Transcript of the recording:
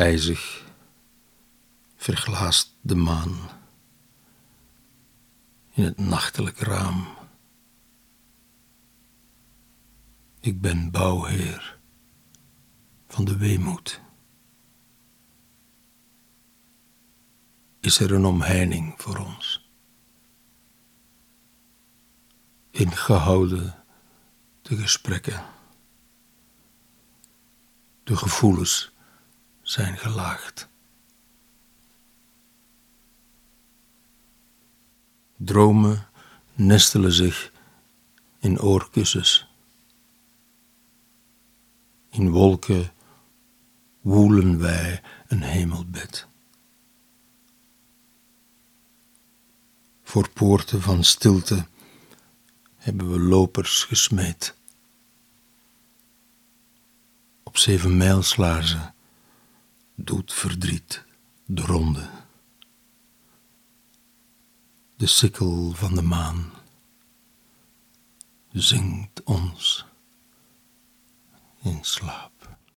ijzig verglaast de maan in het nachtelijk raam. Ik ben bouwheer van de weemoed. Is er een omheining voor ons? Ingehouden de gesprekken. De gevoelens zijn gelaagd. Dromen nestelen zich in oorkussens. In wolken woelen wij een hemelbed. Voor poorten van stilte hebben we lopers gesmeed. Op zeven mijlslaarzen doet verdriet de ronde. De sikkel van de maan zingt ons in slaap.